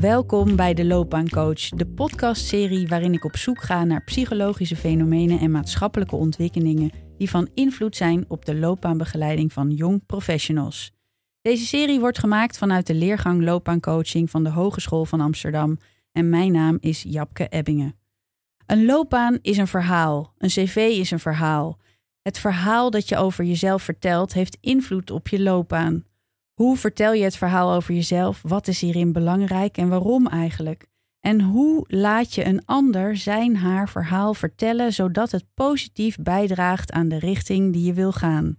Welkom bij de Loopbaancoach, de podcastserie waarin ik op zoek ga naar psychologische fenomenen en maatschappelijke ontwikkelingen die van invloed zijn op de loopbaanbegeleiding van jong professionals. Deze serie wordt gemaakt vanuit de leergang loopbaancoaching van de Hogeschool van Amsterdam en mijn naam is Japke Ebbingen. Een loopbaan is een verhaal, een cv is een verhaal. Het verhaal dat je over jezelf vertelt heeft invloed op je loopbaan. Hoe vertel je het verhaal over jezelf? Wat is hierin belangrijk en waarom eigenlijk? En hoe laat je een ander zijn haar verhaal vertellen zodat het positief bijdraagt aan de richting die je wil gaan?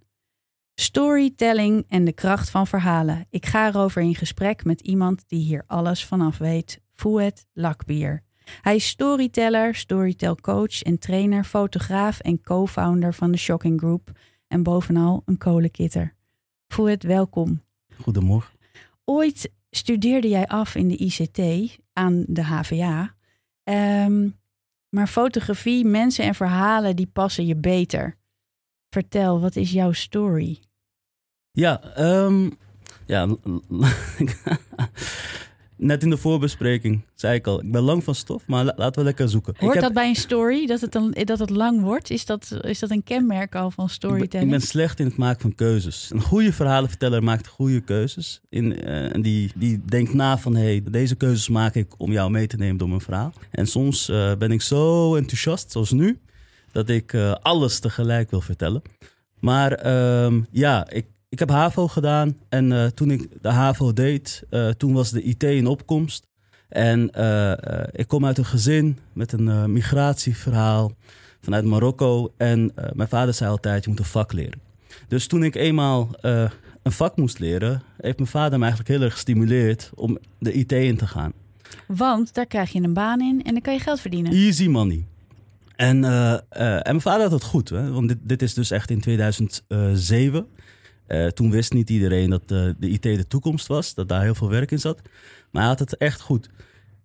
Storytelling en de kracht van verhalen. Ik ga erover in gesprek met iemand die hier alles vanaf weet. Fouet Lakbier. Hij is storyteller, storytelcoach en trainer, fotograaf en co-founder van de Shocking Group. En bovenal een kolenkitter. Fouet, welkom. Goedemorgen. Ooit studeerde jij af in de ICT aan de HVA. Ehm, maar fotografie, mensen en verhalen, die passen je beter. Vertel, wat is jouw story? Ja, um, ja net in de voorbespreking zei ik al, ik ben lang van stof, maar laten we lekker zoeken. Hoort dat bij een story, dat het, dan, dat het lang wordt? Is dat, is dat een kenmerk al van storytelling? Ik ben, slecht in het maken van keuzes. Een goede verhalenverteller maakt goede keuzes. In, uh, en die, die denkt na van, hé, hey, deze keuzes maak ik om jou mee te nemen door mijn verhaal. En soms uh, ben ik zo enthousiast, zoals nu, dat ik uh, alles tegelijk wil vertellen. Maar um, ja, ik, ik heb HAVO gedaan en uh, toen ik de HAVO deed, uh, toen was de IT in opkomst. En uh, ik kom uit een gezin met een migratieverhaal vanuit Marokko. En mijn vader zei altijd, je moet een vak leren. Dus toen ik eenmaal een vak moest leren, heeft mijn vader me eigenlijk heel erg gestimuleerd om de IT in te gaan. Want daar krijg je een baan in en dan kan je geld verdienen. Easy money. En, en mijn vader had het goed, hè? want dit, dit is dus echt in 2007. Uh, toen wist niet iedereen dat uh, de IT de toekomst was, dat daar heel veel werk in zat. Maar hij had het echt goed.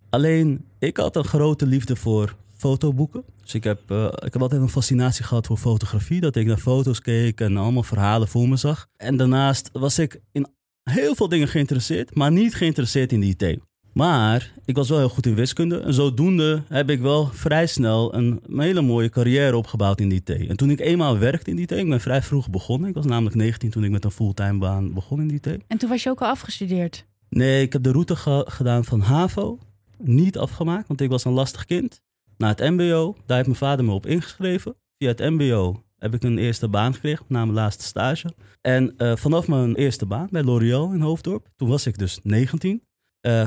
Alleen, ik had een grote liefde voor fotoboeken. Dus ik heb, uh, ik heb altijd een fascinatie gehad voor fotografie. Dat ik naar foto's keek en allemaal verhalen voor me zag. En daarnaast was ik in heel veel dingen geïnteresseerd, maar niet geïnteresseerd in de IT. Maar ik was wel heel goed in wiskunde. En zodoende heb ik wel vrij snel een, hele mooie carrière opgebouwd in de IT. En toen ik eenmaal werkte in de IT, ik ben vrij vroeg begonnen. Ik was namelijk 19 toen ik met een fulltime baan begon in de IT. En toen was je ook al afgestudeerd? Nee, ik heb de route gedaan van HAVO. Niet afgemaakt, want ik was een lastig kind. Naar het MBO, daar heeft mijn vader me op ingeschreven. Via het MBO heb ik een eerste baan gekregen, na mijn laatste stage. En uh, vanaf mijn eerste baan bij L'Oréal in Hoofddorp, toen was ik dus 19 uh,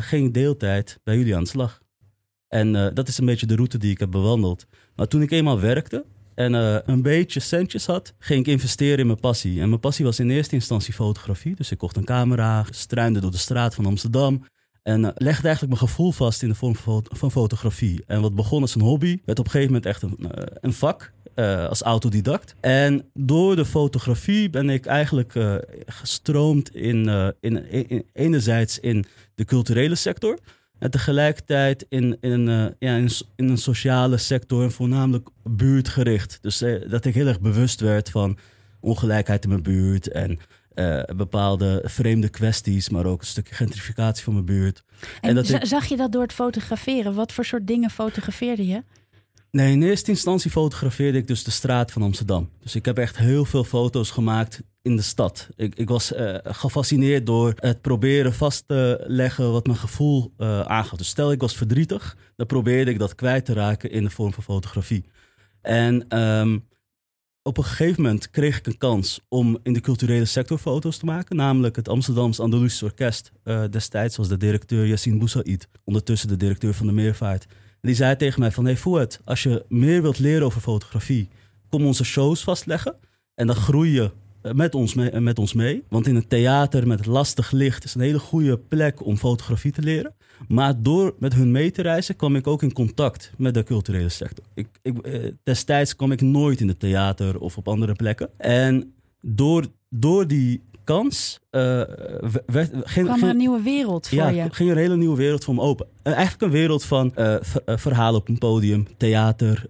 ging deeltijd bij jullie aan de slag. En uh, dat is een beetje de route die ik heb bewandeld. Maar toen ik eenmaal werkte en uh, een beetje centjes had, ging ik investeren in mijn passie. En mijn passie was in eerste instantie fotografie. Dus ik kocht een camera, struinde door de straat van Amsterdam. En legde eigenlijk mijn gevoel vast in de vorm van, fotografie. En wat begon als een hobby, werd op een gegeven moment echt een, een vak. Als autodidact. En door de fotografie ben ik eigenlijk gestroomd in, in, in, enerzijds in de culturele sector. En tegelijkertijd in, in, ja, in, in, een sociale sector en voornamelijk buurtgericht. Dus dat ik heel erg bewust werd van ongelijkheid in mijn buurt en bepaalde vreemde kwesties, maar ook een stukje gentrificatie van mijn buurt. En, en dat ik... zag je dat door het fotograferen? Wat voor soort dingen fotografeerde je? Nee, in eerste instantie fotografeerde ik dus de straat van Amsterdam. Dus ik heb echt heel veel foto's gemaakt in de stad. Ik, ik was uh, gefascineerd door het proberen vast te leggen wat mijn gevoel uh, aangaf. Dus stel ik was verdrietig, dan probeerde ik dat kwijt te raken in de vorm van fotografie. En um, op een gegeven moment kreeg ik een kans om in de culturele sector foto's te maken. Namelijk het Amsterdams Andalusisch Orkest. Uh, destijds was de directeur Yassine Boussaid, ondertussen de directeur van de Meervaart die zei tegen mij van, hey Fouet, als je meer wilt leren over fotografie, kom onze shows vastleggen. En dan groei je eh, met ons, mee, met ons mee. Want in een theater met lastig licht is een hele goede plek om fotografie te leren. Maar door met hun mee te reizen kwam ik ook in contact met de culturele sector. Ik, ik, eh, destijds kwam ik nooit in het theater of op andere plekken. En door, door die kans uh, werd, ging, kwam er een nieuwe wereld voor ja, je. ging een hele nieuwe wereld voor me open. Uh, eigenlijk een wereld van uh, verhalen op een podium, theater,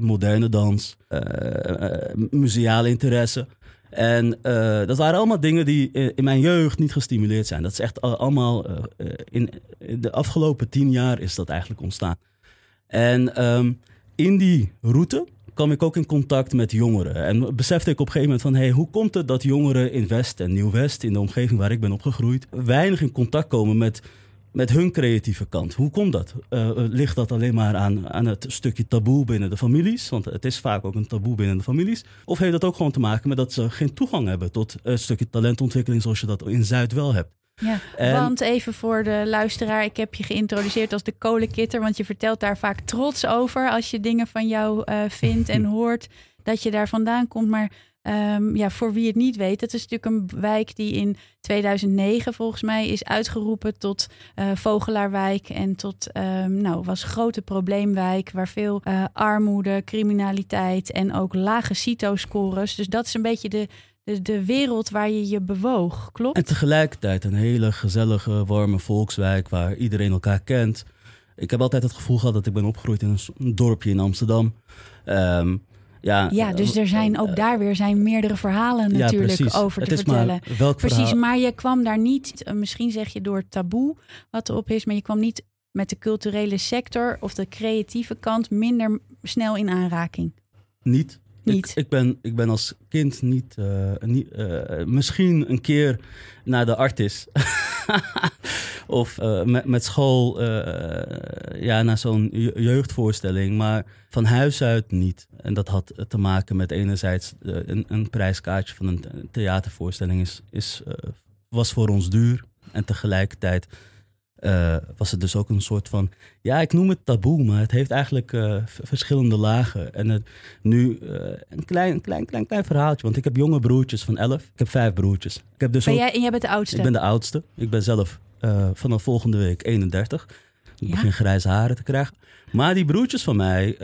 moderne dans, museale interesse. En dat waren allemaal dingen die in mijn jeugd niet gestimuleerd zijn. Dat is echt allemaal in de afgelopen tien jaar is dat eigenlijk ontstaan. En um, in die route kwam ik ook in contact met jongeren. En besefte ik op een gegeven moment van... Hey, hoe komt het dat jongeren in West en Nieuw-West... in de omgeving waar ik ben opgegroeid... weinig in contact komen met, met hun creatieve kant? Hoe komt dat? Uh, ligt dat alleen maar aan, aan het stukje taboe binnen de families? Want het is vaak ook een taboe binnen de families. Of heeft dat ook gewoon te maken met dat ze geen toegang hebben... tot een stukje talentontwikkeling zoals je dat in Zuid wel hebt? Ja, want even voor de luisteraar, ik heb je geïntroduceerd als de kolenkitter, want je vertelt daar vaak trots over als je dingen van jou uh, vindt en hoort dat je daar vandaan komt. Maar um, ja, voor wie het niet weet, het is natuurlijk een wijk die in 2009 volgens mij is uitgeroepen tot uh, Vogelaarwijk en tot, um, nou, was grote probleemwijk waar veel uh, armoede, criminaliteit en ook lage CITO-scores. Dus dat is een beetje de de, de wereld waar je je bewoog, klopt? En tegelijkertijd een hele gezellige, warme volkswijk waar iedereen elkaar kent. Ik heb altijd het gevoel gehad dat ik ben opgegroeid in een dorpje in Amsterdam. Um, ja, ja, dus er zijn ook daar weer zijn meerdere verhalen natuurlijk ja, over te vertellen. Maar welk precies, verhaal? maar je kwam daar niet, eh, misschien zeg je door taboe wat erop is, maar je kwam niet met de culturele sector of de creatieve kant minder snel in aanraking. Niet. Ik, ik, ben, ik ben als kind niet, uh, niet uh, misschien een keer naar de artis. of uh, met, met school ja, naar zo'n jeugdvoorstelling. Maar van huis uit niet. En dat had te maken met enerzijds een, een prijskaartje van een theatervoorstelling is, is, was voor ons duur. En tegelijkertijd uh, was het dus ook een soort van, ja, ik noem het taboe, maar het heeft eigenlijk uh, verschillende lagen. En het, nu uh, een klein, klein, klein, klein verhaaltje, want ik heb jonge broertjes van elf. Ik heb vijf broertjes. Ik heb dus ben ook, jij, en jij bent de oudste? Ik ben de oudste. Ik ben zelf vanaf volgende week 31. Ik ja? begin grijze haren te krijgen. Maar die broertjes van mij,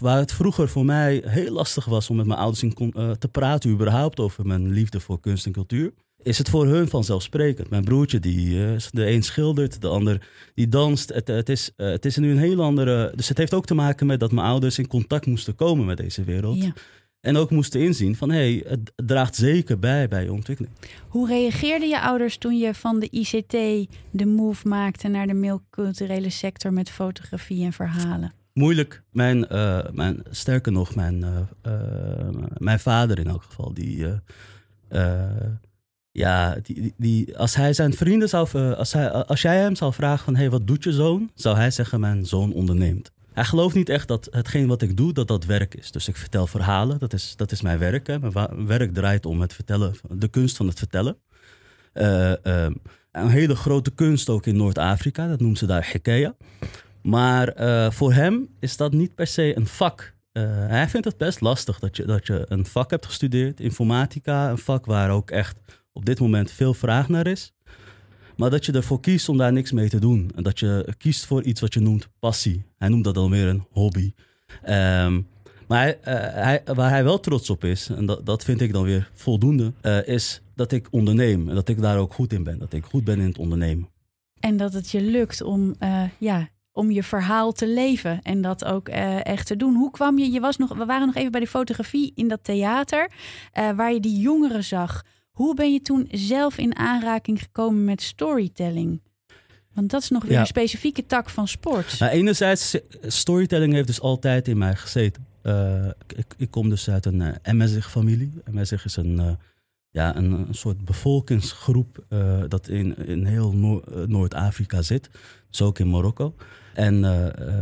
waar het vroeger voor mij heel lastig was om met mijn ouders in, te praten, überhaupt over mijn liefde voor kunst en cultuur is het voor hun vanzelfsprekend. Mijn broertje, die, uh, de een schildert, de ander die danst. Het, het, is, uh, het is nu een heel andere... Dus het heeft ook te maken met dat mijn ouders in contact moesten komen met deze wereld. Ja. En ook moesten inzien van, hé, hey, het draagt zeker bij bij je ontwikkeling. Hoe reageerden je ouders toen je van de ICT de move maakte naar de multiculturele sector met fotografie en verhalen? Moeilijk. Mijn, uh, mijn, sterker nog, mijn, mijn vader in elk geval, die ja, die, die, als hij zijn vrienden zou. Eh, als, hij, als jij hem zou vragen van hey, wat doet je zoon? Zou hij zeggen: Mijn zoon onderneemt. Hij gelooft niet echt dat hetgeen wat ik doe, dat dat werk is. Dus ik vertel verhalen, dat is, dat is mijn werk. Mijn werk draait om het vertellen, de kunst van het vertellen. Uh, uh, een hele grote kunst ook in Noord-Afrika, dat noemen ze daar hikaya. Maar uh, voor hem is dat niet per se een vak. hij vindt het best lastig dat je, dat je een vak hebt gestudeerd, informatica, een vak waar ook echt op dit moment veel vraag naar is. Maar dat je ervoor kiest om daar niks mee te doen. En dat je kiest voor iets wat je noemt passie. Hij noemt dat dan weer een hobby. Um, maar uh, hij, waar hij wel trots op is, en dat, dat vind ik dan weer voldoende, uh, is dat ik onderneem. En dat ik daar ook goed in ben. Dat ik goed ben in het ondernemen. En dat het je lukt om, uh, ja, om je verhaal te leven en dat ook echt te doen. Hoe kwam je? je was nog, we waren nog even bij de fotografie in dat theater, waar je die jongeren zag. Hoe ben je toen zelf in aanraking gekomen met storytelling? Want dat is nog weer een specifieke tak van sport. Nou, enerzijds, storytelling heeft dus altijd in mij gezeten. Uh, ik, ik, kom dus uit een uh, eh, MSig-familie. MSig is een, uh, ja, een, een, soort bevolkingsgroep dat in, in heel Noor Noord-Afrika zit. Dus ook in Marokko. En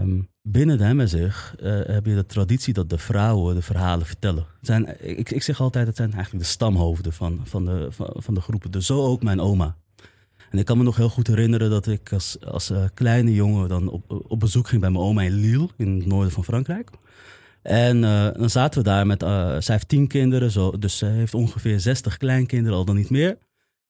um, binnen de MSig uh, heb je de traditie dat de vrouwen de verhalen vertellen. Zijn, ik, ik zeg altijd, het zijn eigenlijk de stamhoofden van, van, de, van, de groepen. Dus zo ook mijn oma. En ik kan me nog heel goed herinneren dat ik als, als uh, kleine jongen dan op, op bezoek ging bij mijn oma in Lille, in het noorden van Frankrijk. En uh, dan zaten we daar met, zij heeft tien kinderen, zo, dus ze heeft ongeveer zestig kleinkinderen, al dan niet meer.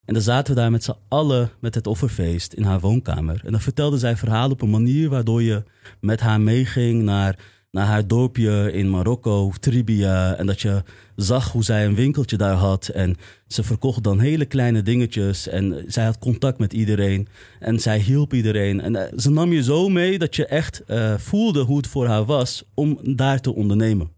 En dan zaten we daar met z'n allen met het offerfeest in haar woonkamer. En dan vertelde zij verhalen op een manier waardoor je met haar meeging naar naar haar dorpje in Marokko, Tribia. En dat je zag hoe zij een winkeltje daar had. En ze verkocht dan hele kleine dingetjes. En zij had contact met iedereen. En zij hielp iedereen. En eh, ze nam je zo mee dat je echt eh, voelde hoe het voor haar was om daar te ondernemen.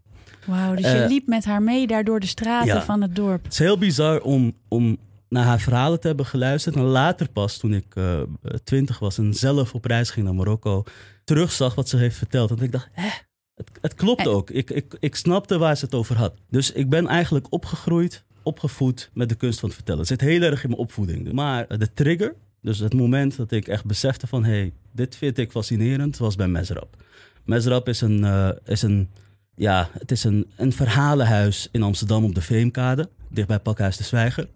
Wauw, dus je Eh, liep met haar mee daar door de straten ja. van het dorp. Het is heel bizar om, om naar haar verhalen te hebben geluisterd. En later pas, toen ik eh, twintig was en zelf op reis ging naar Marokko, terugzag wat ze heeft verteld. En ik dacht, hè, het, het klopt ook. Ik, ik, ik snapte waar ze het over had. Dus ik ben eigenlijk opgegroeid, opgevoed met de kunst van het vertellen. Het zit heel erg in mijn opvoeding. Maar de trigger, dus het moment dat ik echt besefte van... hé, hey, dit vind ik fascinerend, was bij Mesrap. Mesrap is een, eh, is een, ja, het is een, een verhalenhuis in Amsterdam op de Veemkade, dichtbij Pakhuis de Zwijger.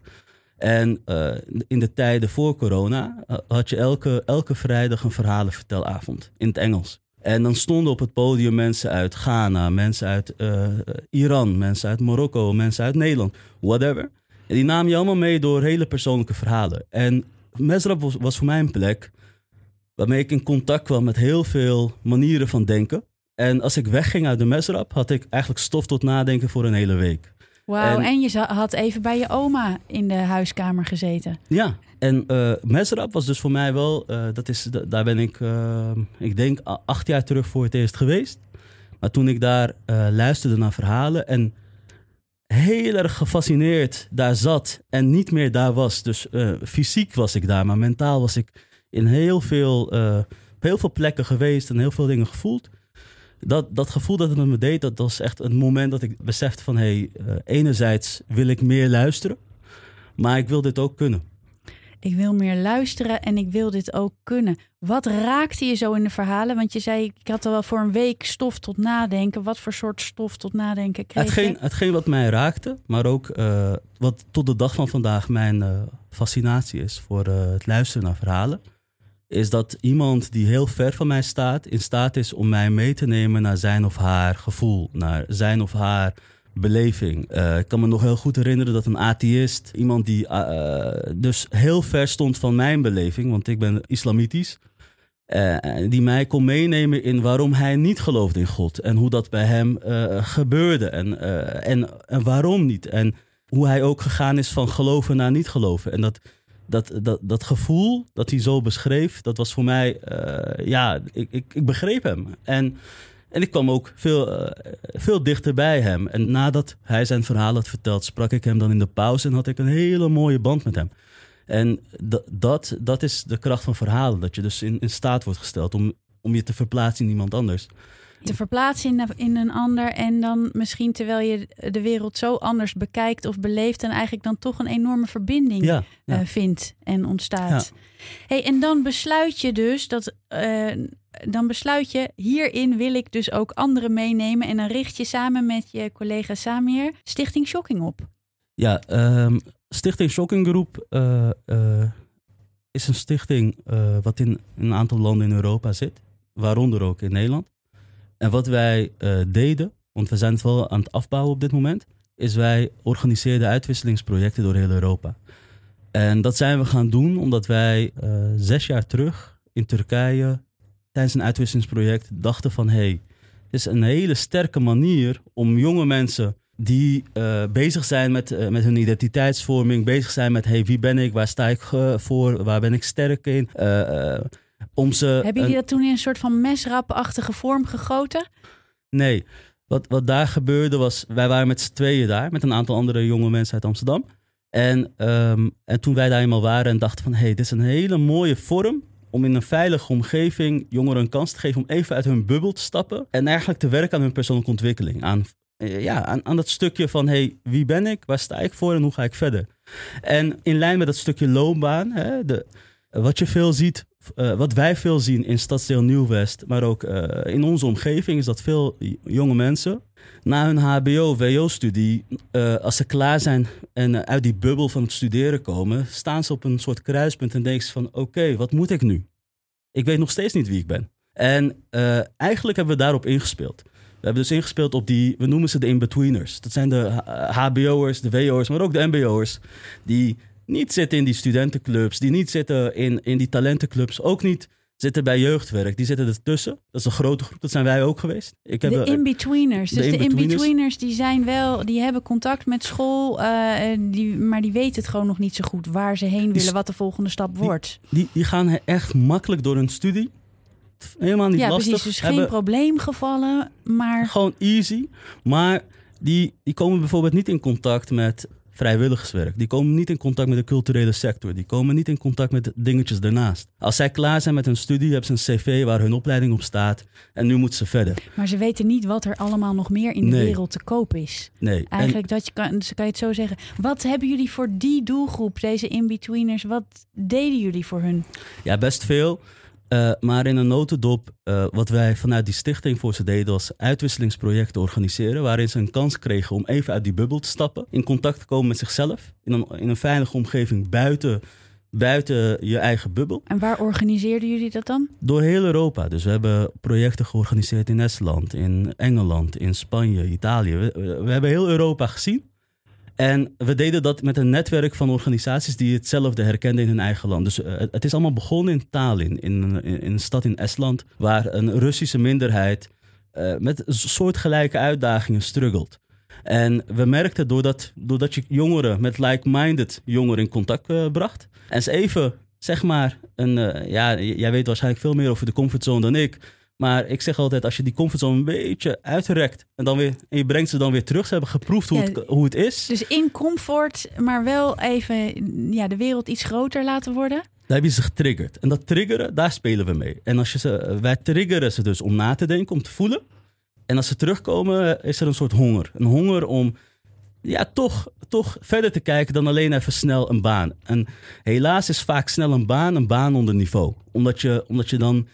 En eh, in de tijden voor corona eh, had je elke, elke vrijdag een verhalenvertelavond in het Engels. En dan stonden op het podium mensen uit Ghana, mensen uit eh, Iran, mensen uit Marokko, mensen uit Nederland, whatever. En die namen je allemaal mee door hele persoonlijke verhalen. En Mesrap was, was voor mij een plek waarmee ik in contact kwam met heel veel manieren van denken. En als ik wegging uit de Mesrap, had ik eigenlijk stof tot nadenken voor een hele week. Wauw, en, En- je had even bij je oma in de huiskamer gezeten. Ja, en eh Mesrap was dus voor mij wel, eh, dat is, da- daar ben ik, eh, ik denk, acht jaar terug voor het eerst geweest. Maar toen ik daar luisterde naar verhalen en heel erg gefascineerd daar zat en niet meer daar was. Dus fysiek was ik daar, maar mentaal was ik in heel veel, op heel veel plekken geweest en heel veel dingen gevoeld. Dat, dat gevoel dat het met me deed, dat was echt een moment dat ik besefte van... hé, hey, eh, enerzijds wil ik meer luisteren, maar ik wil dit ook kunnen. Ik wil meer luisteren en ik wil dit ook kunnen. Wat raakte je zo in de verhalen? Want je zei, ik had al wel voor een week stof tot nadenken. Wat voor soort stof tot nadenken kreeg Hetgeen, je? hetgeen wat mij raakte, maar ook eh, wat tot de dag van vandaag mijn eh, fascinatie is voor het luisteren naar verhalen, is dat iemand die heel ver van mij staat, in staat is om mij mee te nemen naar zijn of haar gevoel, naar zijn of haar beleving. Eh, ik kan me nog heel goed herinneren dat een atheïst, iemand die eh, dus heel ver stond van mijn beleving, want ik ben islamitisch, eh, die mij kon meenemen in waarom hij niet geloofde in God. En hoe dat bij hem gebeurde. En, en, en waarom niet. En hoe hij ook gegaan is van geloven naar niet geloven. En dat, dat, dat, dat gevoel dat hij zo beschreef, dat was voor mij, eh, ja, ik, ik, ik begreep hem. En, en ik kwam ook veel, eh, veel dichter bij hem. En nadat hij zijn verhaal had verteld, sprak ik hem dan in de pauze en had ik een hele mooie band met hem. En dat, dat, dat is de kracht van verhalen. Dat je dus in, in staat wordt gesteld om, om je te verplaatsen in iemand anders. Te verplaatsen in, in een ander en dan misschien terwijl je de wereld zo anders bekijkt of beleeft... en eigenlijk dan toch een enorme verbinding Ja, ja. eh, vindt en ontstaat. Hey, en dan besluit je dus dat. eh, dan besluit je, hierin wil ik dus ook anderen meenemen. En dan richt je samen met je collega Samir Stichting Shocking op. Ja, ehm, Stichting Shocking Group eh, is een stichting wat in een aantal landen in Europa zit, waaronder ook in Nederland. En wat wij eh, deden, want we zijn het wel aan het afbouwen op dit moment, is wij organiseerden uitwisselingsprojecten door heel Europa. En dat zijn we gaan doen omdat wij eh, zes jaar terug in Turkije tijdens een uitwisselingsproject dachten van hé, hey, het is een hele sterke manier om jonge mensen die eh, bezig zijn met, met hun identiteitsvorming, bezig zijn met hey, wie ben ik, waar sta ik voor, waar ben ik sterk in, om ze... Hebben jullie dat toen in een soort van mesrapachtige vorm gegoten? Nee, wat, wat daar gebeurde was, wij waren met z'n tweeën daar, met een aantal andere jonge mensen uit Amsterdam. En, ehm, en toen wij daar eenmaal waren en dachten van, hé, hey, dit is een hele mooie vorm om in een veilige omgeving jongeren een kans te geven om even uit hun bubbel te stappen en eigenlijk te werken aan hun persoonlijke ontwikkeling. Aan, eh, ja, aan, aan dat stukje van, hé, hey, wie ben ik, waar sta ik voor en hoe ga ik verder? En in lijn met dat stukje loopbaan, hè, de, wat je veel ziet, eh, wat wij veel zien in stadsdeel Nieuw-West, maar ook eh, in onze omgeving, is dat veel jonge mensen na hun HBO-WO-studie, eh, als ze klaar zijn en uit die bubbel van het studeren komen, staan ze op een soort kruispunt en denken ze van, oké, wat moet ik nu? Ik weet nog steeds niet wie ik ben. En eigenlijk hebben we daarop ingespeeld. We hebben dus ingespeeld op die, we noemen ze de in-betweeners. Dat zijn de HBO'ers, de WO'ers, maar ook de MBO'ers. Die niet zitten in die studentenclubs, die niet zitten in, in die talentenclubs. Ook niet zitten bij jeugdwerk. Die zitten ertussen. Dat is een grote groep. Dat zijn wij ook geweest. Ik heb, de in-betweeners. Dus de in-betweeners. die zijn wel, die hebben contact met school, eh, die, maar die weten het gewoon nog niet zo goed waar ze heen willen, wat de volgende stap die- wordt. die, die gaan echt makkelijk door hun studie. Helemaal niet Ja, lastig. precies. Dus geen Hebben probleemgevallen, maar Gewoon easy. Maar die, die komen bijvoorbeeld niet in contact met vrijwilligerswerk. Die komen niet in contact met de culturele sector. Die komen niet in contact met dingetjes daarnaast. Als zij klaar zijn met hun studie, hebben ze een cv waar hun opleiding op staat. En nu moeten ze verder. Maar ze weten niet wat er allemaal nog meer in de Nee. wereld te koop is. Nee. En- Eigenlijk dat je kan, dus kan je het zo zeggen. Wat hebben jullie voor die doelgroep, deze in-betweeners? Wat deden jullie voor hun? Ja, best veel. Eh, maar in een notendop, eh, wat wij vanuit die stichting voor ze deden, was uitwisselingsprojecten organiseren. Waarin ze een kans kregen om even uit die bubbel te stappen. In contact te komen met zichzelf. In een, in een veilige omgeving buiten, buiten je eigen bubbel. En waar organiseerden jullie dat dan? Door heel Europa. Dus we hebben projecten georganiseerd in Estland, in Engeland, in Spanje, Italië. We, we hebben heel Europa gezien. En we deden dat met een netwerk van organisaties die hetzelfde herkenden in hun eigen land. Dus eh, het is allemaal begonnen in Tallinn, in, in, een stad in Estland, waar een Russische minderheid eh, met soortgelijke uitdagingen struggelt. En we merkten doordat, doordat je jongeren met like-minded jongeren in contact eh, bracht. En ze even, zeg maar, een, ja, jij weet waarschijnlijk veel meer over de comfortzone dan ik. Maar ik zeg altijd, als je die comfortzone een beetje uitrekt en, dan weer, en je brengt ze dan weer terug, ze hebben geproefd hoe, Ja, het, hoe het is. Dus in comfort, maar wel even ja, de wereld iets groter laten worden. Daar heb je ze getriggerd. En dat triggeren, daar spelen we mee. En als je ze, wij triggeren ze dus om na te denken, om te voelen. En als ze terugkomen, is er een soort honger. Een honger om ja, toch, toch verder te kijken dan alleen even snel een baan. En helaas is vaak snel een baan een baan onder niveau. Omdat je, omdat je dan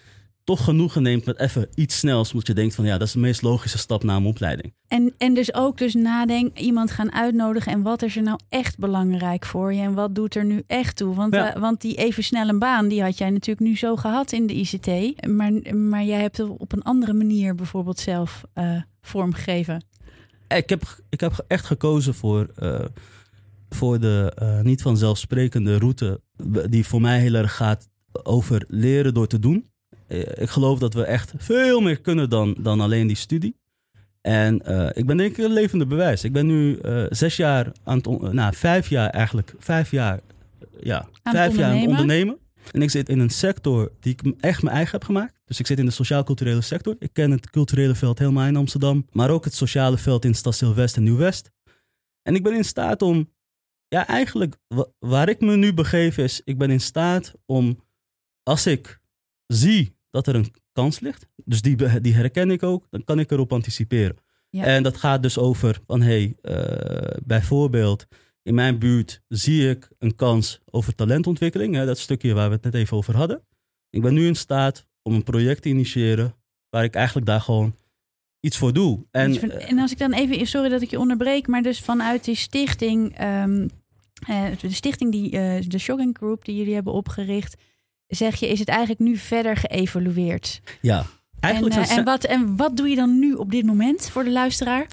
toch genoegen neemt met even iets snels. Omdat je denkt van ja, dat is de meest logische stap na een opleiding. En, en dus ook dus nadenken, iemand gaan uitnodigen en wat is er nou echt belangrijk voor je en wat doet er nu echt toe? Want, Ja. eh, want die even snel een baan, die had jij natuurlijk nu zo gehad in de ICT, maar, maar jij hebt het op een andere manier bijvoorbeeld zelf eh, vormgegeven. Ik heb, ik heb echt gekozen voor, eh, voor de niet vanzelfsprekende route. Die voor mij heel erg gaat over leren door te doen. Eh, ik geloof dat we echt veel meer kunnen dan, dan alleen die studie. En eh, ik ben denk ik een levende bewijs. Ik ben nu eh, zes jaar aan het, on- nou vijf jaar eigenlijk, vijf jaar, ja, vijf jaar aan het ondernemen. En ik zit in een sector die ik echt mijn eigen heb gemaakt. Dus ik zit in de sociaal-culturele sector. Ik ken het culturele veld helemaal in Amsterdam. Maar ook het sociale veld in Stadsdeel West en Nieuw-West. En ik ben in staat om... Ja, eigenlijk wa- waar ik me nu begeef is... Ik ben in staat om... Als ik zie dat er een kans ligt... Dus die, die herken ik ook. Dan kan ik erop anticiperen. Ja. En dat gaat dus over van... Hey, eh, bijvoorbeeld... In mijn buurt zie ik een kans over talentontwikkeling. Hè, dat stukje waar we het net even over hadden. Ik ben nu in staat om een project te initiëren waar ik eigenlijk daar gewoon iets voor doe. En Dus van- en als ik dan even, sorry dat ik je onderbreek, maar dus vanuit die stichting, ehm, eh, de stichting die, eh, de Shocking Group die jullie hebben opgericht, zeg je, is het eigenlijk nu verder geëvalueerd? ja, eigenlijk en, eh, zijn en, wat, en wat doe je dan nu op dit moment voor de luisteraar?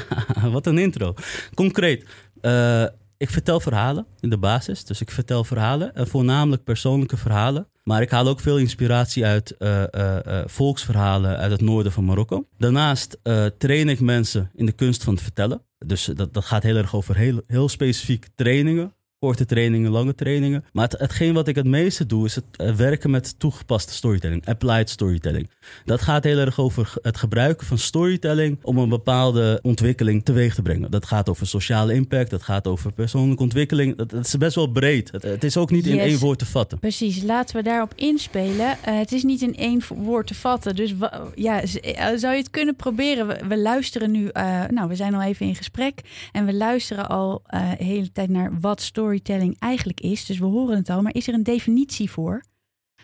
Wat een intro. Concreet. eh, ik vertel verhalen in de basis. Dus ik vertel verhalen. En voornamelijk persoonlijke verhalen. Maar ik haal ook veel inspiratie uit eh, eh, eh, volksverhalen uit het noorden van Marokko. Daarnaast eh, train ik mensen in de kunst van het vertellen. Dus eh, dat, dat gaat heel erg over heel, heel specifiek trainingen. Korte trainingen, lange trainingen. Maar het, hetgeen wat ik het meeste doe, is het eh, werken met toegepaste storytelling. Applied storytelling. Dat gaat heel erg over het gebruiken van storytelling om een bepaalde ontwikkeling teweeg te brengen. Dat gaat over sociale impact, dat gaat over persoonlijke ontwikkeling. Dat, dat is best wel breed. Het, het is ook niet in één woord te vatten. Precies, laten we daarop inspelen. Eh, het is niet in één woord te vatten. Dus ja, eh, zou je het kunnen proberen? We, we luisteren nu, nou, we zijn al even in gesprek. En we luisteren al de hele tijd naar wat storytelling eigenlijk is. Dus we horen het al. Maar is er een definitie voor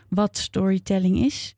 wat storytelling is?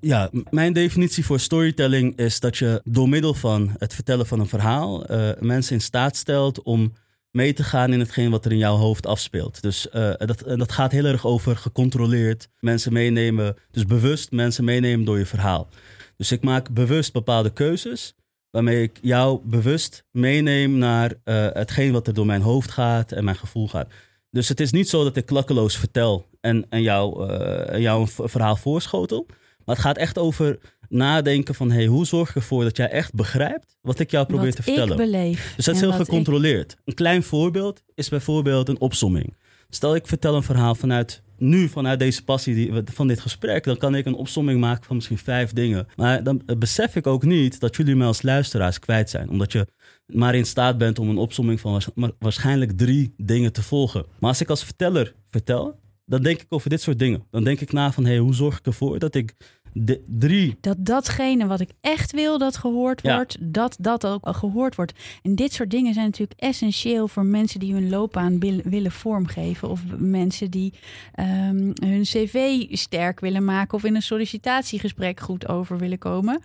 Ja, mijn definitie voor storytelling is dat je door middel van het vertellen van een verhaal eh, mensen in staat stelt om mee te gaan in hetgeen wat er in jouw hoofd afspeelt. Dus eh, dat, dat gaat heel erg over gecontroleerd mensen meenemen, dus bewust mensen meenemen door je verhaal. Dus ik maak bewust bepaalde keuzes waarmee ik jou bewust meeneem naar eh, hetgeen wat er door mijn hoofd gaat en mijn gevoel gaat. Dus het is niet zo dat ik klakkeloos vertel en, en jou, en jou een verhaal voorschotel. Maar het gaat echt over nadenken van... Hey, hoe zorg ik ervoor dat jij echt begrijpt wat ik jou probeer wat te vertellen? ik beleef. Dus dat is heel ik- gecontroleerd. Een klein voorbeeld is bijvoorbeeld een opsomming. Stel ik vertel een verhaal vanuit nu, vanuit deze passie die, van dit gesprek, dan kan ik een opsomming maken van misschien vijf dingen. Maar dan besef ik ook niet dat jullie mij als luisteraars kwijt zijn. Omdat je maar in staat bent om een opsomming van waarschijnlijk drie dingen te volgen. Maar als ik als verteller vertel, dan denk ik over dit soort dingen. Dan denk ik na van, hey, hoe zorg ik ervoor dat ik de drie Dat datgene wat ik echt wil dat gehoord Ja. wordt, dat dat ook al gehoord wordt. En dit soort dingen zijn natuurlijk essentieel voor mensen die hun loopbaan wil- willen vormgeven. Of mensen die ehm, hun cv sterk willen maken of in een sollicitatiegesprek goed over willen komen.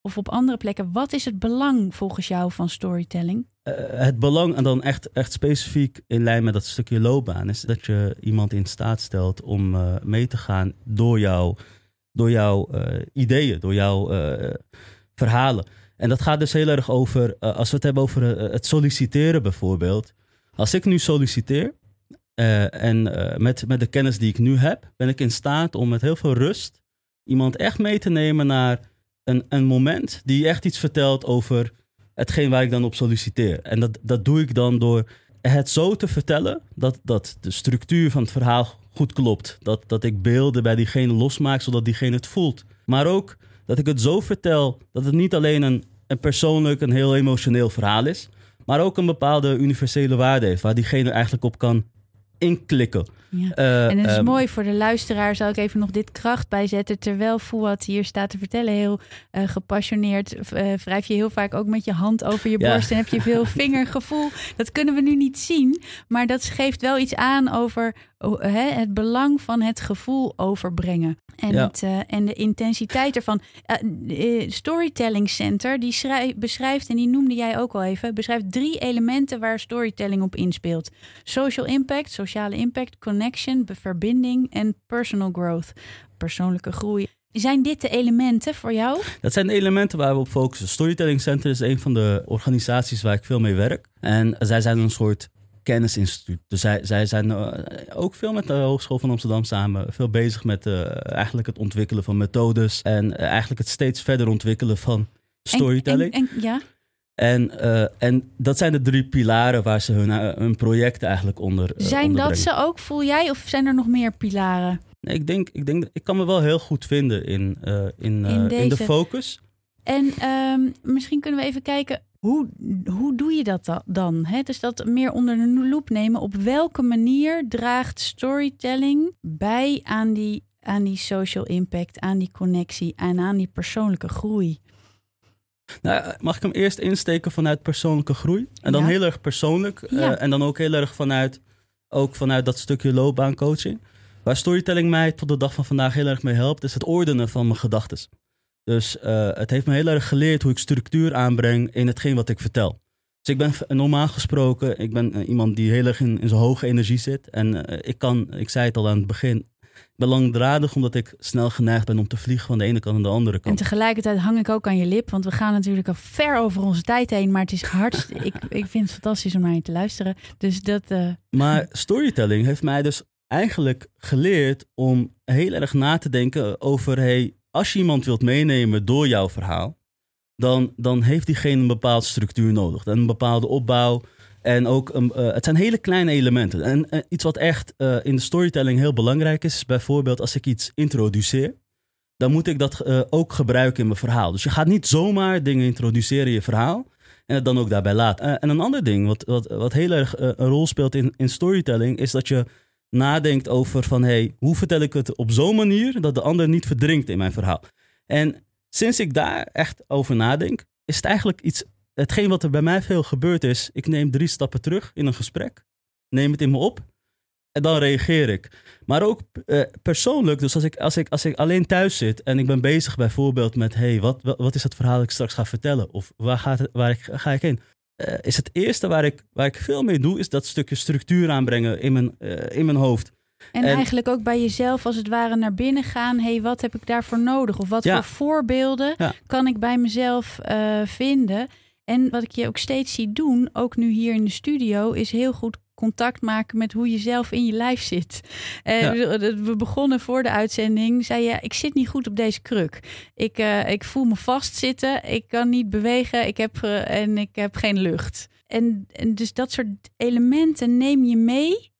Of op andere plekken. Wat is het belang volgens jou van storytelling? Eh, het belang, en dan echt, echt specifiek in lijn met dat stukje loopbaan, is dat je iemand in staat stelt om eh, mee te gaan door, jou, door jouw eh, ideeën, door jouw eh, verhalen. En dat gaat dus heel erg over, eh, als we het hebben over het solliciteren bijvoorbeeld. Als ik nu solliciteer en met, met de kennis die ik nu heb, ben ik in staat om met heel veel rust iemand echt mee te nemen naar een, een moment die echt iets vertelt over hetgeen waar ik dan op solliciteer. En dat, dat doe ik dan door het zo te vertellen dat, dat de structuur van het verhaal goed klopt. Dat, dat ik beelden bij diegene losmaak zodat diegene het voelt. Maar ook dat ik het zo vertel dat het niet alleen een, een persoonlijk, een heel emotioneel verhaal is, maar ook een bepaalde universele waarde heeft waar diegene eigenlijk op kan inklikken. Ja. Eh, En het is ehm, mooi voor de luisteraar, zal ik even nog dit kracht bijzetten. Terwijl Fouad hier staat te vertellen, heel eh, gepassioneerd, eh, wrijf je heel vaak ook met je hand over je Ja. borst en heb je veel vingergevoel. Dat kunnen we nu niet zien, maar dat geeft wel iets aan over het belang van het gevoel overbrengen. En, Ja. het, eh, en de intensiteit ervan. Eh, eh, Storytelling Center, die schrij- beschrijft, en die noemde jij ook al even, beschrijft drie elementen waar storytelling op inspeelt. Social impact, sociale impact, connection, verbinding en personal growth, persoonlijke groei. Zijn dit de elementen voor jou? Dat zijn de elementen waar we op focussen. Storytelling Center is een van de organisaties waar ik veel mee werk. En zij zijn een soort kennisinstituut. Dus zij, zij zijn eh, ook veel met de Hogeschool van Amsterdam samen veel bezig met eh, eigenlijk het ontwikkelen van methodes en eh, eigenlijk het steeds verder ontwikkelen van storytelling. En, en- ja, En, en dat zijn de drie pilaren waar ze hun, eh, hun projecten eigenlijk onder zijn dat ze ook, voel jij, of zijn er nog meer pilaren? Nee, ik, denk, ik denk, ik kan me wel heel goed vinden in, in, In in, de focus. En ehm, misschien kunnen we even kijken, hoe, hoe doe je dat da- dan? Hè? Dus dat meer onder de loep nemen. Op welke manier draagt storytelling bij aan die, aan die social impact, aan die connectie en aan die persoonlijke groei? Nou, mag ik hem eerst insteken vanuit persoonlijke groei? En dan Ja. heel erg persoonlijk. eh, en dan ook heel erg vanuit, ook vanuit dat stukje loopbaancoaching. Waar storytelling mij tot de dag van vandaag heel erg mee helpt, is het ordenen van mijn gedachten. Dus eh, het heeft me heel erg geleerd hoe ik structuur aanbreng in hetgeen wat ik vertel. Dus ik ben normaal gesproken, ik ben eh, iemand die heel erg in, in zijn hoge energie zit. En eh, ik kan, ik zei het al aan het begin, ik ben langdradig omdat ik snel geneigd ben om te vliegen van de ene kant naar de andere En kant. tegelijkertijd hang ik ook aan je lip, want we gaan natuurlijk al ver over onze tijd heen. Maar het is hard. ik, ik vind het fantastisch om naar je te luisteren. Dus dat. Maar storytelling heeft mij dus eigenlijk geleerd om heel erg na te denken over, hey, als je iemand wilt meenemen door jouw verhaal, dan, dan heeft diegene een bepaalde structuur nodig. Een bepaalde opbouw. En ook, een, eh, het zijn hele kleine elementen. En eh, iets wat echt eh, in de storytelling heel belangrijk is, is bijvoorbeeld als ik iets introduceer, dan moet ik dat ook gebruiken in mijn verhaal. Dus je gaat niet zomaar dingen introduceren in je verhaal en het dan ook daarbij laten. En een ander ding wat, wat, wat heel erg een rol speelt in, in storytelling, is dat je nadenkt over van, hey, hoe vertel ik het op zo'n manier dat de ander niet verdrinkt in mijn verhaal. En sinds ik daar echt over nadenk, is het eigenlijk iets, hetgeen wat er bij mij veel gebeurt is, ik neem drie stappen terug in een gesprek, neem het in me op en dan reageer ik. Maar ook eh, persoonlijk, dus als ik, als, ik, als ik alleen thuis zit en ik ben bezig bijvoorbeeld met, hey, wat, wat, is het verhaal dat ik straks ga vertellen? Of waar, gaat waar ga ik heen? Eh, is het eerste waar ik, waar ik veel mee doe, is dat stukje structuur aanbrengen in mijn, eh, in mijn hoofd. En, En- eigenlijk ook bij jezelf als het ware naar binnen gaan. hey, wat heb ik daarvoor nodig? Of wat Ja. voor voorbeelden Ja. kan ik bij mezelf eh, vinden? En wat ik je ook steeds zie doen, ook nu hier in de studio, is heel goed contact maken met hoe je zelf in je lijf zit. Eh, Ja. we- begonnen voor de uitzending. Zei je, ik zit niet goed op deze kruk. Ik, eh, ik voel me vastzitten. Ik kan niet bewegen. Ik heb, en ik heb geen lucht. En, en dus dat soort elementen neem je mee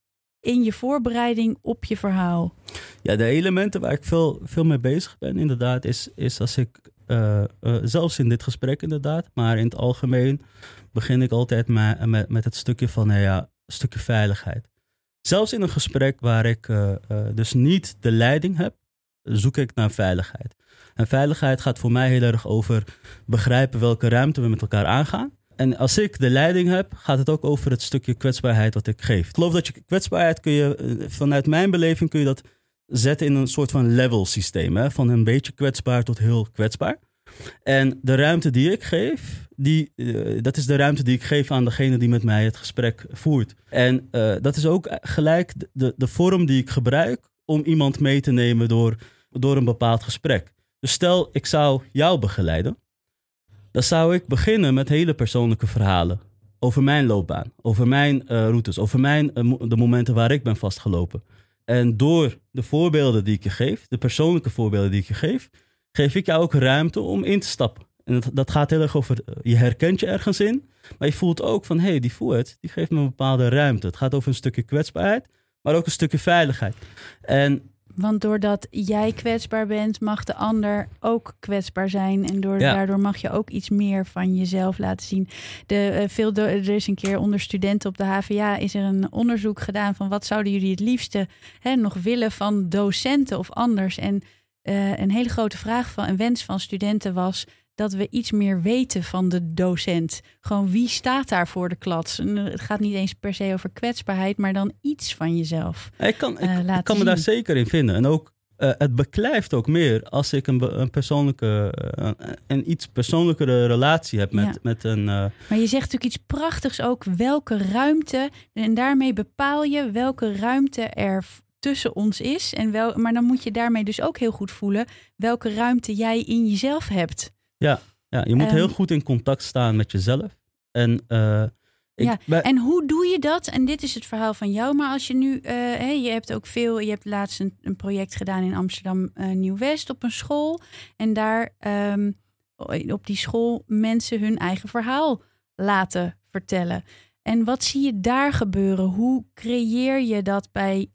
in je voorbereiding op je verhaal. Ja, de elementen waar ik veel, veel mee bezig ben, inderdaad, is, is als ik, eh, zelfs in dit gesprek inderdaad, maar in het algemeen begin ik altijd met, met, met het stukje van, nou ja, stukje veiligheid. Zelfs in een gesprek waar ik eh, eh, dus niet de leiding heb, zoek ik naar veiligheid. En veiligheid gaat voor mij heel erg over begrijpen welke ruimte we met elkaar aangaan. En als ik de leiding heb, gaat het ook over het stukje kwetsbaarheid wat ik geef. Ik geloof dat je kwetsbaarheid kun je, eh, vanuit mijn beleving kun je dat zetten in een soort van level systeem. Hè? Van een beetje kwetsbaar tot heel kwetsbaar. En de ruimte die ik geef, die, eh, dat is de ruimte die ik geef aan degene die met mij het gesprek voert. En eh, dat is ook gelijk de, de vorm die ik gebruik om iemand mee te nemen door, door een bepaald gesprek. Dus stel, ik zou jou begeleiden. Dan zou ik beginnen met hele persoonlijke verhalen. Over mijn loopbaan, over mijn eh, routes, over mijn, de momenten waar ik ben vastgelopen. En door de voorbeelden die ik je geef, de persoonlijke voorbeelden die ik je geef, geef ik jou ook ruimte om in te stappen. En dat, dat gaat heel erg over, eh, je herkent je ergens in, maar je voelt ook van, hé, hey, die Fouet, die geeft me een bepaalde ruimte. Het gaat over een stukje kwetsbaarheid, maar ook een stukje veiligheid. En Want doordat jij kwetsbaar bent, mag de ander ook kwetsbaar zijn. En door, Ja. daardoor mag je ook iets meer van jezelf laten zien. De, eh, veel er is een keer onder studenten op de HVA is er een onderzoek gedaan van wat zouden jullie het liefste hè, nog willen van docenten of anders. En eh, een hele grote vraag van een wens van studenten was dat we iets meer weten van de docent. Gewoon wie staat daar voor de klas? En, eh, Het gaat niet eens per se over kwetsbaarheid, maar dan iets van jezelf. Ik kan, ik, eh, ik kan me daar zeker in vinden. En ook, het beklijft ook meer als ik een, een persoonlijke, eh, een iets persoonlijkere relatie heb met, Ja. met een... Maar je zegt natuurlijk iets prachtigs ook. Welke ruimte. En daarmee bepaal je welke ruimte er tussen ons is. En wel, maar dan moet je daarmee dus ook heel goed voelen welke ruimte jij in jezelf hebt. ja, je moet Ehm, heel goed in contact staan met jezelf. En eh, ik, Ja, bij- En hoe doe je dat? En dit is het verhaal van jou. Maar als je nu, eh, hè, je hebt ook veel, je hebt laatst een, een project gedaan in Amsterdam eh, Nieuw-West op een school. En daar ehm, op die school mensen hun eigen verhaal laten vertellen. En wat zie je daar gebeuren? Hoe creëer je dat bij,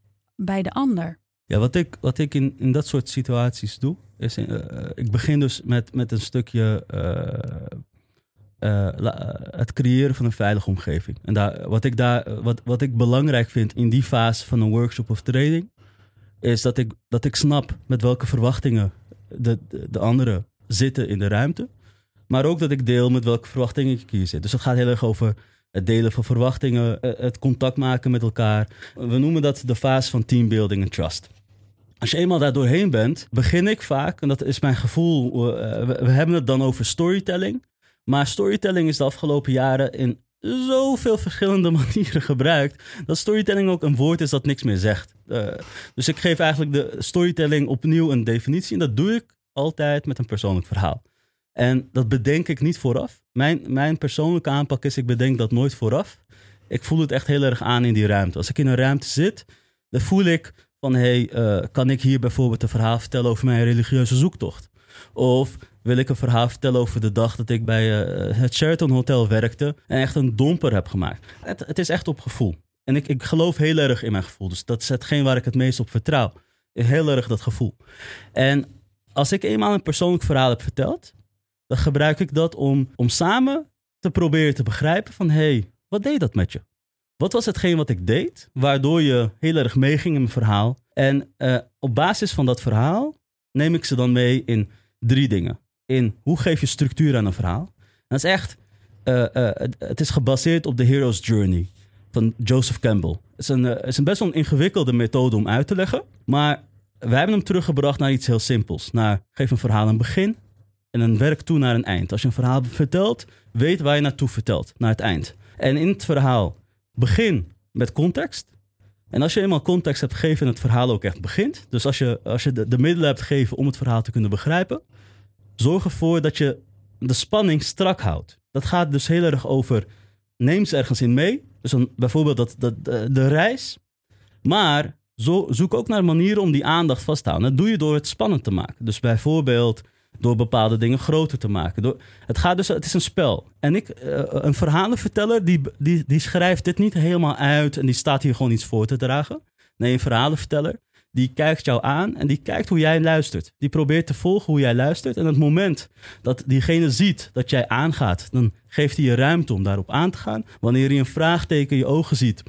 bij de ander? Ja, wat ik, wat ik in, in dat soort situaties doe, is eh, ik begin dus met, met een stukje eh, eh, het creëren van een veilige omgeving. En daar, wat, ik daar, wat, wat ik belangrijk vind in die fase van een workshop of training, is dat ik, dat ik snap met welke verwachtingen de, de, de anderen zitten in de ruimte. Maar ook dat ik deel met welke verwachtingen ik hier zit. Dus het gaat heel erg over het delen van verwachtingen, eh, het contact maken met elkaar. We noemen dat de fase van teambuilding en trust. Als je eenmaal daar doorheen bent, begin ik vaak, en dat is mijn gevoel, eh, we, hebben het dan over storytelling. Maar storytelling is de afgelopen jaren in zoveel verschillende manieren gebruikt, dat storytelling ook een woord is dat niks meer zegt. Eh, dus ik geef eigenlijk de storytelling opnieuw een definitie en dat doe ik altijd met een persoonlijk verhaal. En dat bedenk ik niet vooraf. Mijn, mijn persoonlijke aanpak is, ik bedenk dat nooit vooraf. Ik voel het echt heel erg aan in die ruimte. Als ik in een ruimte zit, dan voel ik van, hey, eh, kan ik hier bijvoorbeeld een verhaal vertellen over mijn religieuze zoektocht? Of wil ik een verhaal vertellen over de dag dat ik bij eh, het Sheraton Hotel werkte en echt een domper heb gemaakt? Het, het is echt op gevoel. En ik, ik geloof heel erg in mijn gevoel. Dus dat is hetgeen waar ik het meest op vertrouw. Heel erg dat gevoel. En als ik eenmaal een persoonlijk verhaal heb verteld, dan gebruik ik dat om, om samen te proberen te begrijpen van, hey, wat deed dat met je? Wat was hetgeen wat ik deed, waardoor je heel erg meeging in mijn verhaal? En eh, op basis van dat verhaal neem ik ze dan mee in drie dingen. In hoe geef je structuur aan een verhaal? Dat is echt, eh, eh, het- is gebaseerd op de Hero's Journey van Joseph Campbell. Het is een, het is een best wel een ingewikkelde methode om uit te leggen, maar wij hebben hem teruggebracht naar iets heel simpels. Naar, geef een verhaal een begin en een werk toe naar een eind. Als je een verhaal vertelt, weet waar je naartoe vertelt, naar het eind. En in het verhaal begin met context. En als je eenmaal context hebt gegeven en het verhaal ook echt begint, dus als je, als je de, de middelen hebt gegeven om het verhaal te kunnen begrijpen, zorg ervoor dat je de spanning strak houdt. Dat gaat dus heel erg over, neem ze ergens in mee Dus een, bijvoorbeeld dat, dat, de, de reis. Maar zo, zoek ook naar manieren om die aandacht vast te houden. Dat doe je door het spannend te maken. Dus bijvoorbeeld door bepaalde dingen groter te maken. Door, het, gaat dus, het is een spel. En ik, uh, een verhalenverteller, die, die, die schrijft dit niet helemaal uit en die staat hier gewoon iets voor te dragen. Nee, een verhalenverteller, die kijkt jou aan en die kijkt hoe jij luistert. Die probeert te volgen hoe jij luistert. En het moment dat diegene ziet dat jij aangaat, dan geeft hij je ruimte om daarop aan te gaan. Wanneer hij een vraagteken in je ogen ziet,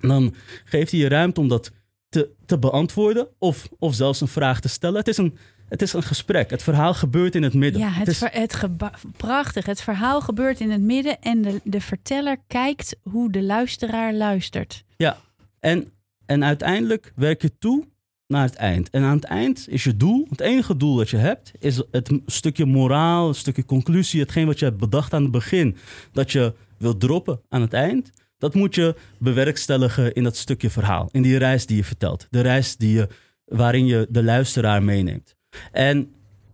dan geeft hij je ruimte om dat te, te beantwoorden of, of zelfs een vraag te stellen. Het is een, het is een gesprek. Het verhaal gebeurt in het midden. Ja, het, het, is... het prachtig. Het verhaal gebeurt in het midden en de, de verteller kijkt hoe de luisteraar luistert. Ja, en, en uiteindelijk werk je toe naar het eind. En aan het eind is je doel, het enige doel dat je hebt, is het stukje moraal, een stukje conclusie, hetgeen wat je hebt bedacht aan het begin, dat je wilt droppen aan het eind. Dat moet je bewerkstelligen in dat stukje verhaal, in die reis die je vertelt. De reis die je, waarin je de luisteraar meeneemt. En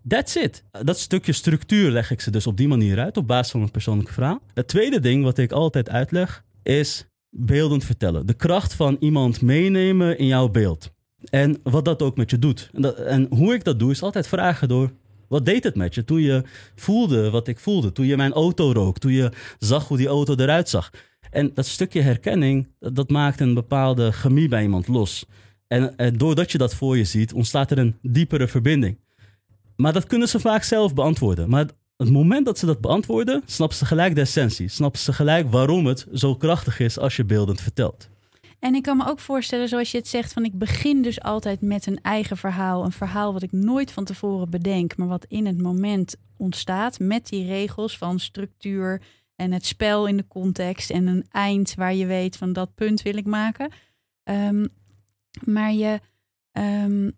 that's it. Dat stukje structuur leg ik ze dus op die manier uit, op basis van een persoonlijke verhaal. Het tweede ding wat ik altijd uitleg, is beeldend vertellen. De kracht van iemand meenemen in jouw beeld. En wat dat ook met je doet. En, en, hoe ik dat doe, is altijd vragen door. Wat deed het met je toen je voelde wat ik voelde? Toen je mijn auto rook, toen je zag hoe die auto eruit zag. En dat stukje herkenning, dat, maakt een bepaalde chemie bij iemand los. En, en doordat je dat voor je ziet, ontstaat er een diepere verbinding. Maar dat kunnen ze vaak zelf beantwoorden. Maar het moment dat ze dat beantwoorden, snappen ze gelijk de essentie. Snappen ze gelijk waarom het zo krachtig is als je beeldend vertelt. En ik kan me ook voorstellen, zoals je het zegt, van ik begin dus altijd met een eigen verhaal. Een verhaal wat ik nooit van tevoren bedenk, maar wat in het moment ontstaat met die regels van structuur en het spel in de context en een eind waar je weet van dat punt wil ik maken. Ehm, maar je, um,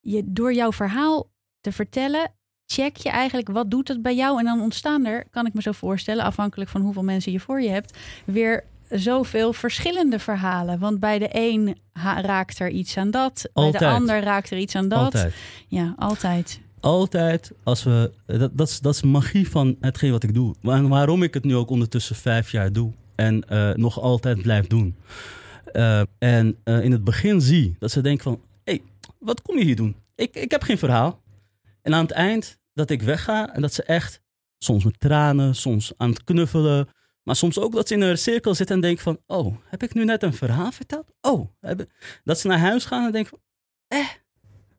je, door jouw verhaal te vertellen, check je eigenlijk wat doet het bij jou. En dan ontstaan er, kan ik me zo voorstellen, afhankelijk van hoeveel mensen je voor je hebt, weer zoveel verschillende verhalen. Want bij de een raakt er iets aan dat, altijd. bij de ander raakt er iets aan dat. Altijd. Ja, altijd. Altijd als we. Dat, dat, is, dat is magie van hetgeen wat ik doe. En waarom ik het nu ook ondertussen vijf jaar doe. En uh, nog altijd blijf doen. Uh, en uh, in het begin zie dat ze denken van... Hé, hey, wat kom je hier doen? Ik, ik heb geen verhaal. En aan het eind dat ik wegga en dat ze echt... Soms met tranen, soms aan het knuffelen maar soms ook dat ze in een cirkel zitten en denken van... Oh, heb ik nu net een verhaal verteld? Oh, dat ze naar huis gaan en denken van... Eh,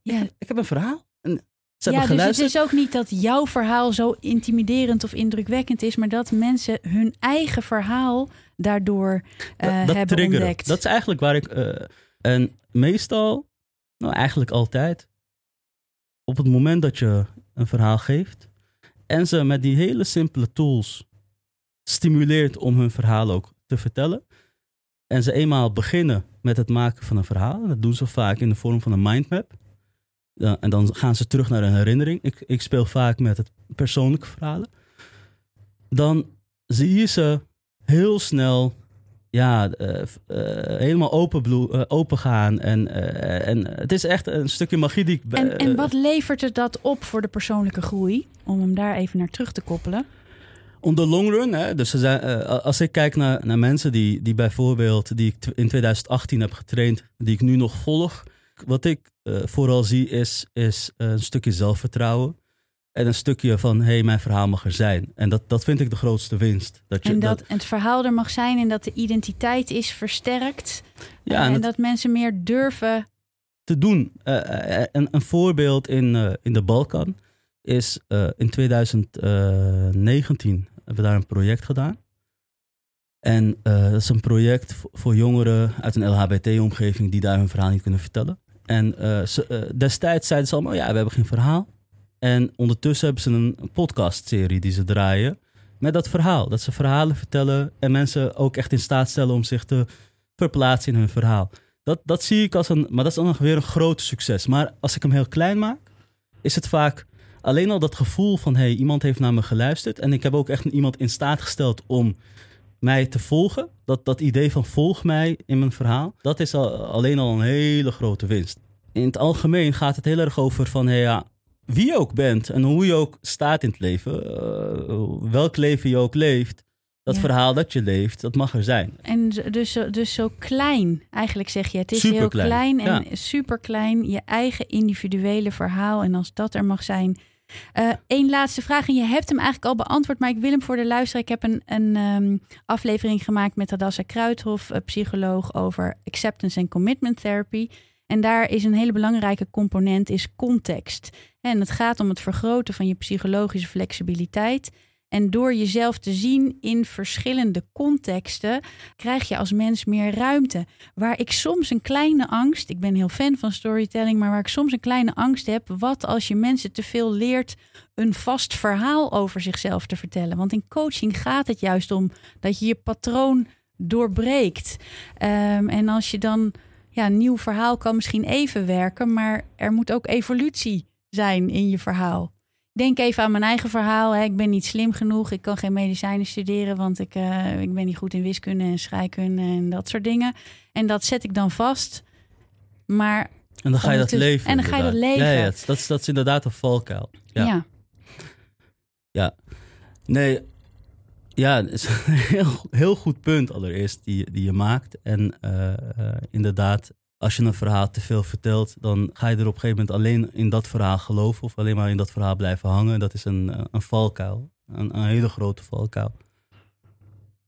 ja. ik, heb een verhaal. En ze ja, dus het is ook niet dat jouw verhaal zo intimiderend of indrukwekkend is... maar dat mensen hun eigen verhaal daardoor uh, dat, hebben ontdekt. Dat is eigenlijk waar ik... Uh, en meestal, nou eigenlijk altijd... op het moment dat je een verhaal geeft... en ze met die hele simpele tools stimuleert om hun verhaal ook te vertellen. En ze eenmaal beginnen met het maken van een verhaal. Dat doen ze vaak in de vorm van een mindmap. En dan gaan ze terug naar een herinnering. Ik, ik speel vaak met het persoonlijke verhalen. Dan zie je ze heel snel ja, uh, uh, helemaal open, uh, open gaan. En, en het is echt een stukje magie die ik... En, en wat levert het dat op voor de persoonlijke groei? Om hem daar even naar terug te koppelen. On the long run, hè, dus zijn, als ik kijk naar, naar mensen die, die bijvoorbeeld, die ik in 2018 heb getraind, die ik nu nog volg. Wat ik vooral zie is, is een stukje zelfvertrouwen. En een stukje van, hé, hey, mijn verhaal mag er zijn. En dat, dat vind ik de grootste winst. Dat je, en dat, het verhaal er mag zijn en dat de identiteit is versterkt. Ja, en, en dat, dat, mensen meer durven... Te doen. een, een voorbeeld in, in de Balkan is in 2019 hebben we daar een project gedaan. En dat is een project voor jongeren uit een LHBT-omgeving die daar hun verhaal niet kunnen vertellen. En ze, destijds zeiden ze allemaal, ja, we hebben geen verhaal. En ondertussen hebben ze een podcastserie die ze draaien met dat verhaal. Dat ze verhalen vertellen en mensen ook echt in staat stellen om zich te verplaatsen in hun verhaal. Dat, dat zie ik als een, maar dat is dan nog weer een groot succes. Maar als ik hem heel klein maak, is het vaak alleen al dat gevoel van hey, iemand heeft naar me geluisterd. En ik heb ook echt iemand in staat gesteld om mij te volgen. Dat, dat idee van volg mij in mijn verhaal. Dat is al, alleen al een hele grote winst. In het algemeen gaat het heel erg over van hey, ja, wie je ook bent en hoe je ook staat in het leven. Uh, welk leven je ook leeft. Dat Ja. verhaal dat je leeft, dat mag er zijn. En dus, zo- dus zo klein, eigenlijk zeg je. Het is Superklein, heel klein en ja. super klein. Je eigen individuele verhaal. En als dat er mag zijn. Eén laatste vraag. En je hebt hem eigenlijk al beantwoord. Maar ik wil hem voor de luisteraar. Ik heb een, een ehm, aflevering gemaakt met Hadassa Kruithof, eh, psycholoog, over acceptance en commitment therapy. En daar is een hele belangrijke component is context. En het gaat om het vergroten van je psychologische flexibiliteit. En door jezelf te zien in verschillende contexten, krijg je als mens meer ruimte. Waar ik soms een kleine angst, ik ben heel fan van storytelling, maar waar ik soms een kleine angst heb, wat als je mensen te veel leert een vast verhaal over zichzelf te vertellen. Want in coaching gaat het juist om dat je je patroon doorbreekt. Ehm, en als je dan, ja, een nieuw verhaal kan misschien even werken, maar er moet ook evolutie zijn in je verhaal. Denk even aan mijn eigen verhaal. Hè. Ik ben niet slim genoeg. Ik kan geen medicijnen studeren, want ik, eh, ik ben niet goed in wiskunde en scheikunde en dat soort dingen. En dat zet ik dan vast. Maar En dan ga je dat leven. en dan ga je dat leven. Ja, ja, dat, is- dat, is, inderdaad een valkuil. Ja. ja, Nee, ja, het is een heel, heel goed punt allereerst die, die je maakt. En eh, eh, inderdaad, als je een verhaal te veel vertelt, dan ga je er op een gegeven moment alleen in dat verhaal geloven of alleen maar in dat verhaal blijven hangen. Dat is een, eh, een valkuil, een, een hele grote valkuil.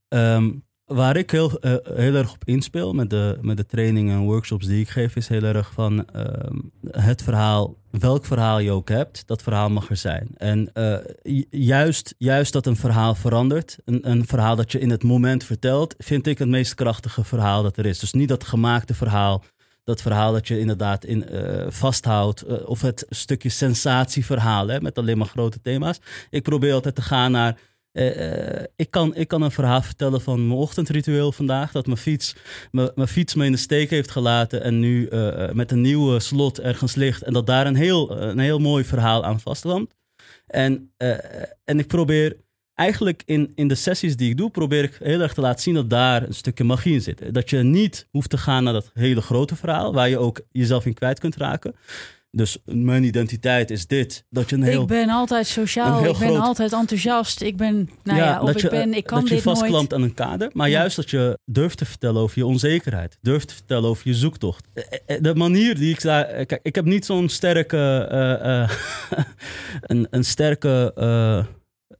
Ehm, waar ik heel, eh, heel erg op inspeel met de, met de trainingen en workshops die ik geef, is heel erg van ehm, het verhaal, welk verhaal je ook hebt, dat verhaal mag er zijn. En eh, ju- juist, juist dat een verhaal verandert, een, een verhaal dat je in het moment vertelt, vind ik het meest krachtige verhaal dat er is. Dus niet dat gemaakte verhaal, dat verhaal dat je inderdaad in, eh, vasthoudt, of het stukje sensatieverhaal hè, met alleen maar grote thema's. Ik probeer altijd te gaan naar. Eh, eh, ik, kan, ik kan een verhaal vertellen van mijn ochtendritueel vandaag. Dat mijn fiets, mijn, fiets me in de steek heeft gelaten. En nu eh, met een nieuwe slot ergens ligt. En dat daar een heel, een heel mooi verhaal aan vastlandt. En, en ik probeer eigenlijk in, in de sessies die ik doe, probeer ik heel erg te laten zien dat daar een stukje magie in zit. Dat je niet hoeft te gaan naar dat hele grote verhaal, waar je ook jezelf in kwijt kunt raken. Dus mijn identiteit is dit. Dat je een heel ik ben altijd sociaal. Ik ben groot- altijd enthousiast. Ik ben, nou ja, of dat ik je, ben, ik kan dat je nooit. vastklampt aan een kader. Maar Ja. juist dat je durft te vertellen over je onzekerheid. Durft te vertellen over je zoektocht. Eh, eh, De manier die ik eh, Kijk, ik heb niet zo'n sterke... eh, eh, een, een sterke eh,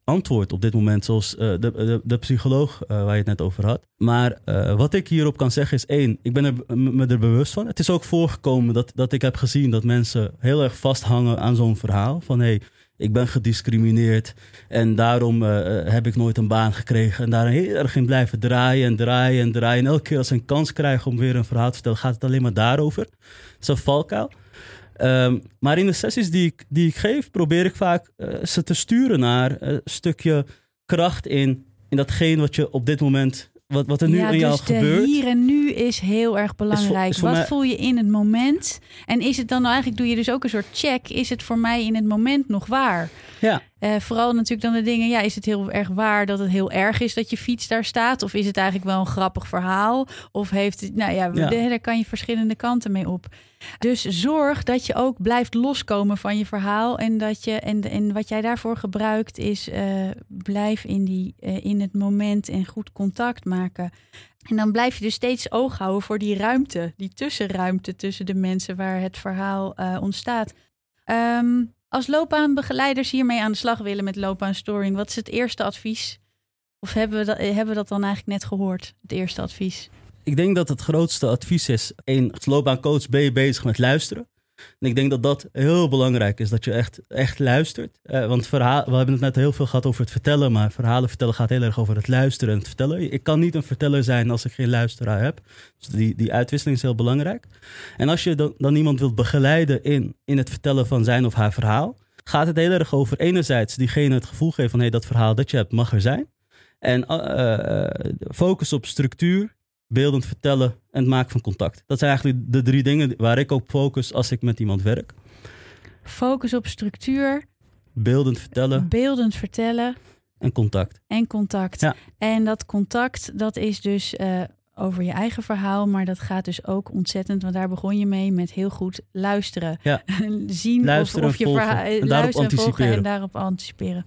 antwoord op dit moment. Zoals eh, de, de, de psycholoog eh, waar je het net over had. Maar eh, wat ik hierop kan zeggen is één. Ik ben er, me er bewust van. Het is ook voorgekomen dat, dat ik heb gezien dat mensen heel erg vasthangen aan zo'n verhaal. Van hé, hey, ik ben gediscrimineerd. En daarom heb ik nooit een baan gekregen. En daar heel erg in blijven draaien en draaien en draaien. En elke keer als ze een kans krijgen om weer een verhaal te vertellen, gaat het alleen maar daarover. Het is een valkuil. Ehm, maar in de sessies die ik, die ik geef, probeer ik vaak eh, ze te sturen naar een stukje kracht in, in datgene wat je op dit moment, wat, wat er nu ja, in jou dus gebeurt. hier en nu is heel erg belangrijk. is voor Wat mij- voel je in het moment? En is het dan nou eigenlijk, doe je dus ook een soort check. Is het voor mij in het moment nog waar? Ja. Eh, vooral natuurlijk dan de dingen, ja, is het heel erg waar dat het heel erg is dat je fiets daar staat? Of is het eigenlijk wel een grappig verhaal? Of heeft het, nou ja, daar kan je verschillende kanten mee op. Dus zorg dat je ook blijft loskomen van je verhaal. En, dat je, en, en wat jij daarvoor gebruikt is, eh, blijf in, die, eh, in het moment en goed contact maken. En dan blijf je dus steeds oog houden voor die ruimte, die tussenruimte tussen de mensen waar het verhaal ontstaat. Ehm, als loopbaanbegeleiders hiermee aan de slag willen met loopbaanstoring, wat is het eerste advies? Of hebben we, dat, eh, hebben we dat dan eigenlijk net gehoord, het eerste advies? Ik denk dat het grootste advies is, één, als loopbaancoach ben je bezig met luisteren. En ik denk dat dat heel belangrijk is, dat je echt, echt luistert. Eh, want verhaal, we hebben het net heel veel gehad over het vertellen, maar verhalen vertellen gaat heel erg over het luisteren en het vertellen. Ik kan niet een verteller zijn als ik geen luisteraar heb. Dus die, die uitwisseling is heel belangrijk. En als je dan, dan iemand wilt begeleiden in, in het vertellen van zijn of haar verhaal, gaat het heel erg over enerzijds diegene het gevoel geven van hé, dat verhaal dat je hebt mag er zijn. En eh, eh, focus op structuur, beeldend vertellen en het maken van contact. Dat zijn eigenlijk de drie dingen waar ik op focus als ik met iemand werk. Focus op structuur, Beeldend vertellen beeldend vertellen en contact. en contact. Ja. En dat contact, dat is dus eh, over je eigen verhaal, maar dat gaat dus ook ontzettend, want daar begon je mee met heel goed luisteren. Ja. Zien Luisteren of, of je verhaal En daarop luisteren en volgen anticiperen. en daarop anticiperen.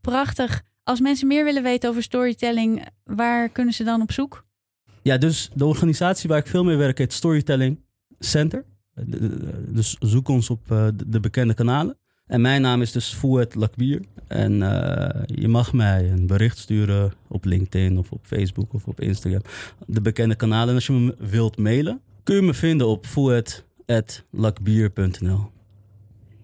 Prachtig. Als mensen meer willen weten over storytelling, waar kunnen ze dan op zoek? Ja, dus de organisatie waar ik veel mee werk heet Storytelling Center. Dus zoek ons op eh, de bekende kanalen. En mijn naam is dus Fouet Lakbier. En uh, je mag mij een bericht sturen op LinkedIn of op Facebook of op Instagram. De bekende kanalen. En als je me wilt mailen, kun je me vinden op fouet.lakbier.nl.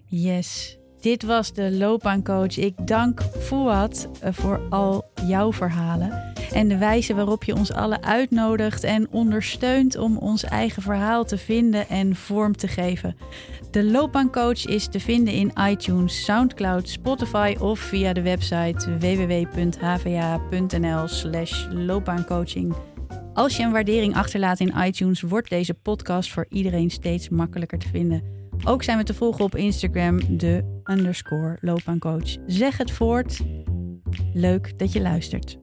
Yes. Dit was de loopbaancoach. Ik dank Fouad eh, voor al jouw verhalen en de wijze waarop je ons alle uitnodigt en ondersteunt om ons eigen verhaal te vinden en vorm te geven. De loopbaancoach is te vinden in iTunes, SoundCloud, Spotify of via de website www.hva.nl/slash loopbaancoaching. Als je een waardering achterlaat in iTunes, wordt deze podcast voor iedereen steeds makkelijker te vinden. Ook zijn we te volgen op Instagram, de underscore loopbaancoach. Zeg het voort. Leuk dat je luistert.